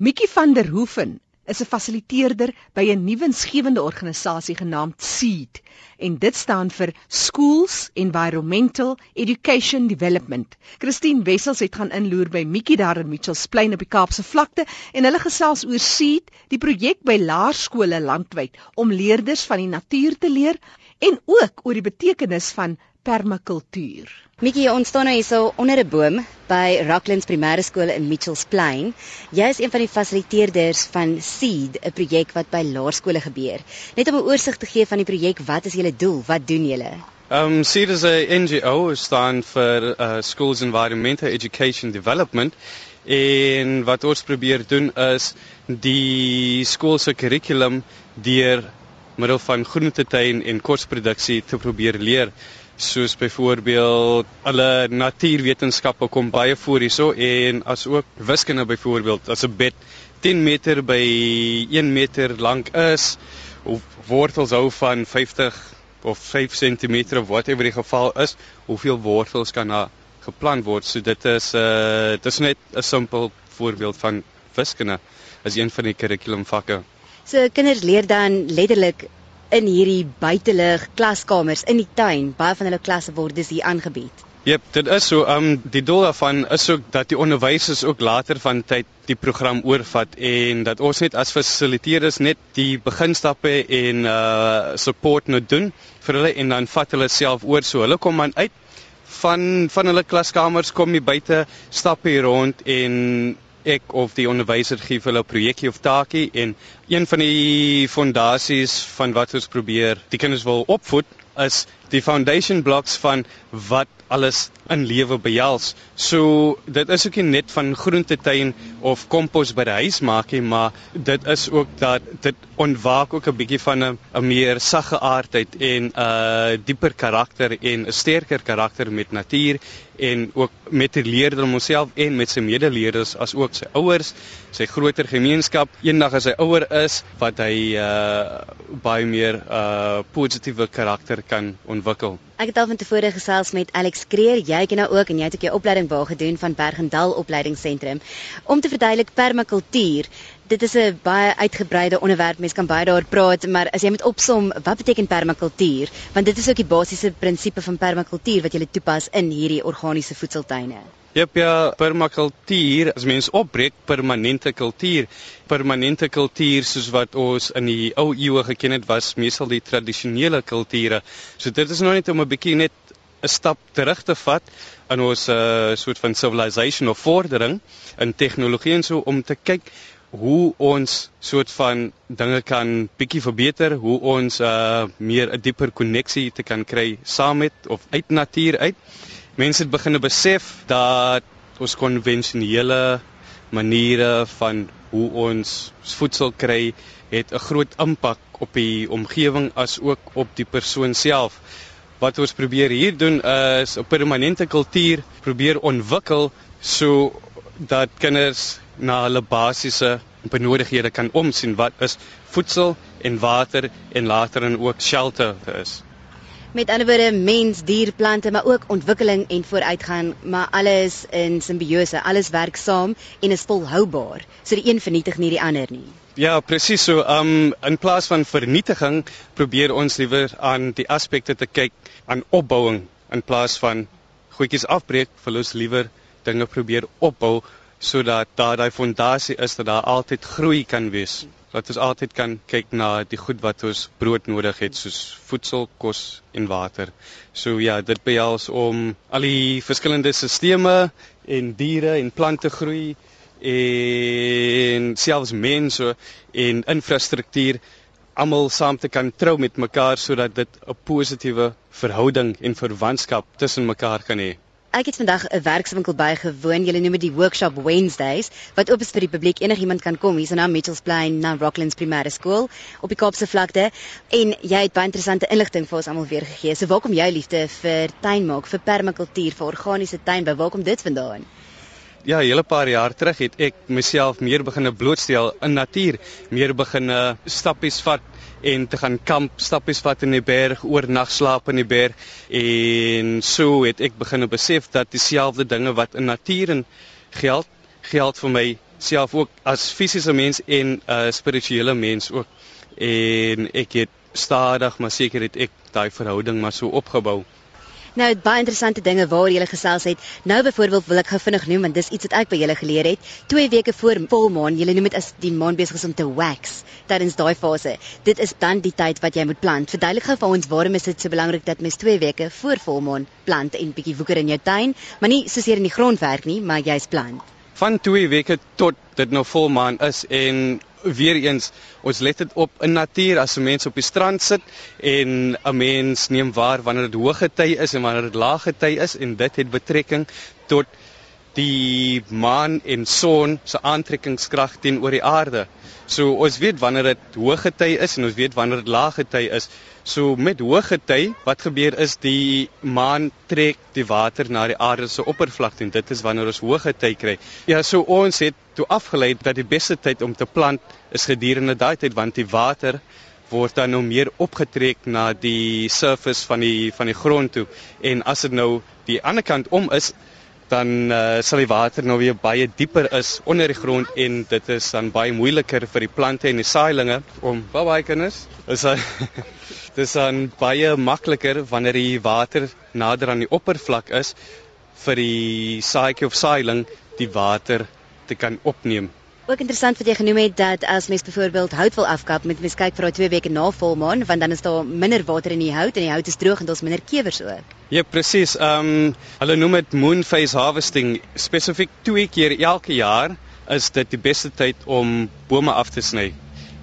Mikkie van der Hoeven is 'n fasiliteerder by 'n nuwensgewende organisasie genaamd SEED en dit staan vir Schools Environmental Education Development. Christine Wessels het gaan inloer by Mikkie daar in Mitchells Plain op die Kaapse vlakte en hulle gesels oor SEED, die projek by laerskole landwyd om leerders van die natuur te leer en ook oor die betekenis van permakultuur. Mikkie, ons staan nou hierso onder 'n boom by Rocklands Primêre Skool in Mitchells Plain. Jy is een van die fasiliteerders van Seed, 'n projek wat by laerskole gebeur. Net om 'n oorsig te gee van die projek, wat is julle doel? Wat doen julle? Um Seed is 'n NGO staan vir uh, Schools Environmental Education Development. En wat ons probeer doen is die skool se kurrikulum deur middel van groentetuin en kosproduksie te probeer leer soos byvoorbeeld alle natuurwetenskappe kom baie voor hierso en as ook wiskunde byvoorbeeld as 'n bed 10 meter by 1 meter lank is of wortels hou van 50 of 5 cm whatever die geval is hoeveel wortels kan daar geplant word? So dit is uh dit is net 'n simpel voorbeeld van wiskunde as een van die kurrikulumvakke So kinders leer dan letterlik in hierdie buitelug klaskamers in die tuin. Baie van hulle klasse word dis hier aangebied. Jep, dit is so. Um die doel daarvan is ook dat die onderwysers ook later van tyd die program oorvat en dat ons net as fasiliteerders net die beginstappe en uh support nou doen vir hulle en dan vat hulle self oor so. Hulle kom dan uit van van hulle klaskamers kom hier buite stap hier rond en ek of die onderwyser gee vir hulle 'n projekkie of taakie en een van die fondasies van wat ons probeer die kinders wil opvoed is die foundation blocks van wat alles in lewe behels. So dit is ook nie net van groentetuin of kompos by die huis maak nie, maar dit is ook dat dit ontwaak ook 'n bietjie van 'n 'n meer sagge aardheid en 'n uh, dieper karakter en 'n sterker karakter met natuur en ook met die leerder homself en met sy medeleerders as ook sy ouers, sy groter gemeenskap. Eendag as hy ouer is, wat hy uh baie meer uh positiewe karakter kan ontwikkel. Ek het al van tevore gesels met Alex Kreer, jy ken nou ook en jy het ook jou opleiding waar gedoen van Bergendal Opleidingsentrum om te verduidelik permakultuur. Dit is 'n baie uitgebreide onderwerp. Mens kan baie daaroor praat, maar as jy moet opsom, wat beteken permakultuur? Want dit is ook die basiese prinsipe van permakultuur wat jy toepas in hierdie organiese voedseltuine. Jep, ja, permakultuur, as mens opbreek permanente kultuur, permanente kultuur soos wat ons in die ou eeue geken het, was meestal die tradisionele kulture. So dit is nou net om 'n bietjie net 'n stap terug te vat in ons uh, soort van civilization of vordering in tegnologie en so om te kyk hoe ons soort van dinge kan bietjie verbeter, hoe ons uh, meer 'n dieper koneksie te kan kry saam met of uit natuur uit mense het begin besef dat ons konvensionele maniere van hoe ons voedsel kry het 'n groot impak op die omgewing as ook op die persoon self. Wat ons probeer hier doen is 'n permanente kultuur probeer ontwikkel so dat kinders na hulle basiese benodighede kan omsien wat is voedsel en water en later en ook shelter is. Met ander woorde mens, dier, plante, maar ook ontwikkeling en vooruitgang, maar alles in simbiose, alles werk saam en is volhoubaar. So die een vernietig nie die ander nie. Ja, presies so. Um in plaas van vernietiging, probeer ons liewer aan die aspekte te kyk aan opbouing in plaas van goedjies afbreek, verlos liewer dinge probeer opbou sodat daai fondasie is dat daar altyd groei kan wees dat ons altyd kan kyk na die goed wat ons brood nodig het soos voedsel, kos en water. So ja, dit behels om al die verskillende stelsels en diere en plante groei en selfs mense en infrastruktuur almal saam te kan trou met mekaar sodat dit 'n positiewe verhouding en verwantskap tussen mekaar kan hê. Ek het vandag 'n werkswinkel bygewoon. Julle noem dit die Workshop Wednesdays wat oop is vir die publiek. Enigiemand kan kom. Hier's nou Mitchells Plain na Rocklands Primêre Skool op die Kaapse vlakte en jy het baie interessante inligting vir ons almal weer gegee. So waar kom jou liefde vir tuinmaak, vir permakultuur, vir organiese tuinbou? Waar kom dit vandaan? Ja, 'n hele paar jaar terug het ek myself meer begine blootstel in natuur, meer begine stappies vat en te gaan kamp, stappies vat in die berg, oornag slaap in die berg en so het ek begin besef dat dieselfde dinge wat in natuur en geld geld vir my self ook as fisiese mens en 'n uh, spirituele mens ook. En ek het stadig maar seker het ek daai verhouding maar so opgebou. Nou, baie interessante dinge waar jy gesels het. Nou byvoorbeeld wil ek gou vinnig noem want dis iets wat ek by julle geleer het. 2 weke voor volmaan, julle noem dit as die maan besig is om te wax tydens daai fase. Dit is dan die tyd wat jy moet plant. Verduidelik gou vir ons waarom is dit so belangrik dat mens 2 weke voor volmaan plant en bietjie woeker in jou tuin, maar nie soos hier in die grond werk nie, maar jy's plant van 2 weke tot dit nou volmaan is en weer eens ons let dit op in natuur as 'n mens op die strand sit en 'n mens neem waar wanneer dit hoë gety is en wanneer dit lae gety is en dit het betrekking tot die maan en son se aantrekkingskrag teenoor die aarde. So ons weet wanneer dit hoë gety is en ons weet wanneer dit lae gety is. So met hoë gety, wat gebeur is die maan trek die water na die aarde se oppervlakte en dit is wanneer ons hoë gety kry. Ja, so ons het toe afgelei dat die beste tyd om te plant is gedurende daai tyd want die water word dan nou meer opgetrek na die surface van die van die grond toe en as dit nou die ander kant om is dan uh, sal die water nou weer baie dieper is onder die grond en dit is dan baie moeiliker vir die plante en die saailinge om baie kinders. Is dis dan baie makliker wanneer die water nader aan die oppervlak is vir die saaitjie of saailing die water te kan opneem Ook interessant wat jy genoem het dat as mens byvoorbeeld hout wil afkap, moet mens kyk vir daai 2 weke na volmaan want dan is daar minder water in die hout en die hout is droog en daar's minder kewers ook. Ja, presies. Ehm um, hulle noem dit moon phase harvesting. Spesifiek twee keer elke jaar is dit die beste tyd om bome af te sny.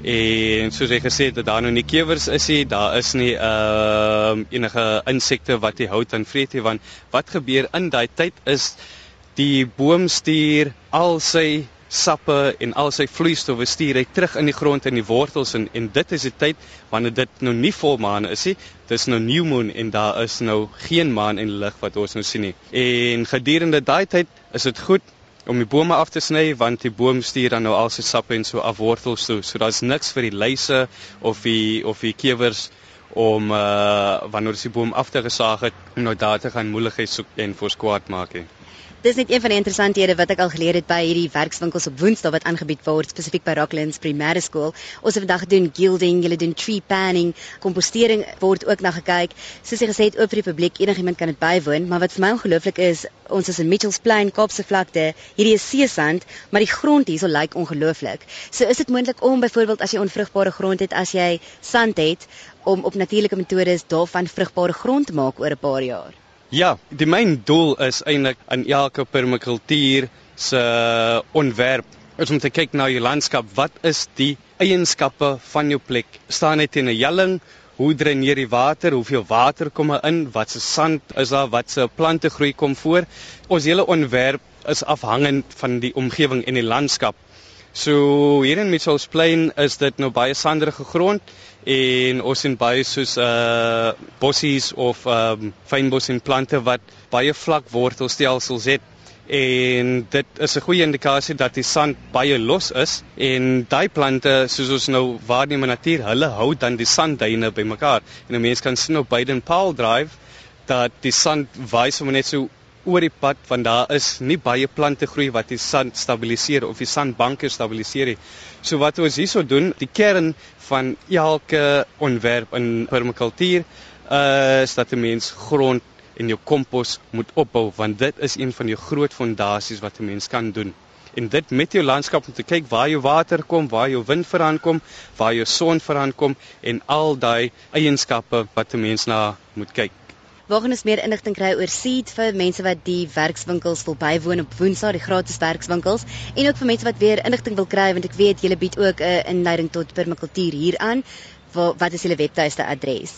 En soos jy gesê het, daar nou nie kewers is nie, daar is nie ehm uh, enige insekte wat die hout aan vreet nie, want wat gebeur in daai tyd is die boom stuur al sy sappe en al sy vloeistowwe stuur hy terug in die grond in die wortels en en dit is die tyd wanneer dit nou nie volmaan is nie. Dis nou new moon en daar is nou geen maan en lig wat ons nou sien nie. En gedurende daai tyd is dit goed om die bome af te sny want die boom stuur dan nou al sy sappe en so af wortels toe. So daar's niks vir die luise of die of die kewers om uh wanneer die boom afgesaag het om nou daar te gaan moeilikheid soek en vir skwaad maak hè Dis net een van die interessanthede wat ek al geleer het by hierdie werkswinkels op Woensdae wat aangebied word spesifiek by Rocklands Primêre Skool. Ons het vandag gedoen gilding, julle doen tree panning, kompostering word ook na gekyk. Soos jy gesê het oop vir die publiek, enigiemand kan dit bywoon, maar wat vir my ongelooflik is, ons is in Mitchells Plain, Kaapse vlakte. Hierdie is seesand, maar die grond hierso lyk ongelooflik. So is dit moontlik om byvoorbeeld as jy onvrugbare grond het, as jy sand het, om op natuurlike metodes daarvan vrugbare grond te maak oor 'n paar jaar. Ja, die myn doel is eintlik in elke permakultuur se ontwerp is om te kyk na jou landskap. Wat is die eienskappe van jou plek? Staan dit in 'n helling? Hoe dreineer die water? Hoeveel water kom er in? Wat se sand is daar? Wat se plante groei kom voor? Ons hele ontwerp is afhangend van die omgewing en die landskap. So hier in Mitchells Plain is dit nou baie sanderige grond en ons sien baie soos uh bossies of um fynbos en plante wat baie vlak wortelstelsels het. En dit is 'n goeie indikasie dat die sand baie los is en daai plante soos ons nou waarneem in natuur hulle hou dan die sandduine bymekaar en 'n mens kan sien op Biden Paul Drive dat die sand waai sommer net so oor die pad want daar is nie baie plante groei wat die sand stabiliseer of die sandbanke stabiliseer nie. So wat ons hierso doen, die kern van elke ontwerp in permakultuur uh, is dat 'n mens grond en jou kompos moet opbou want dit is een van die groot fondasies wat 'n mens kan doen. En dit met jou landskap om te kyk waar jou water kom, waar jou wind veraan kom, waar jou son veraan kom en al daai eienskappe wat 'n mens na moet kyk. Waar kan ons meer inligting kry oor Seed vir mense wat die werkswinkels wil bywoon op Woensdae, die gratis werkswinkels en ook vir mense wat weer inligting wil kry want ek weet julle bied ook 'n uh, inleiding tot permakultuur hier aan. Wat is julle webtuiste adres?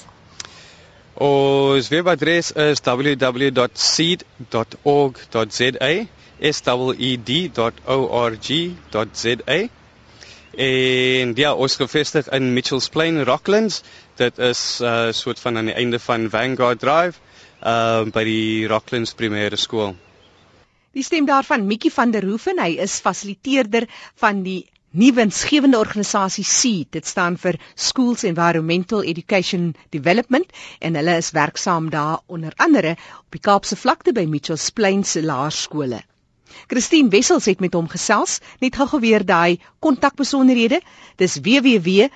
Ons webadres is www.seed.org.za s-e-d.org.za en ja, ons gevestig in Mitchells Plain, Rocklands. Dit is 'n uh, soort van aan die einde van Vanguard Drive, uh by die Rocklands Primêre Skool. Die stem daarvan Mikkie van der Hoeven, hy is fasiliteerder van die nuwe insgewende organisasie SEED. Dit staan vir Schools Environmental Education Development en hulle is werksaam daar onder andere op die Kaapse vlakte by Mitchells Plain se laerskole. Christine Wessels het met hom gesels, net gou weer daai kontakbesonderhede. Dis www.seed.org.za.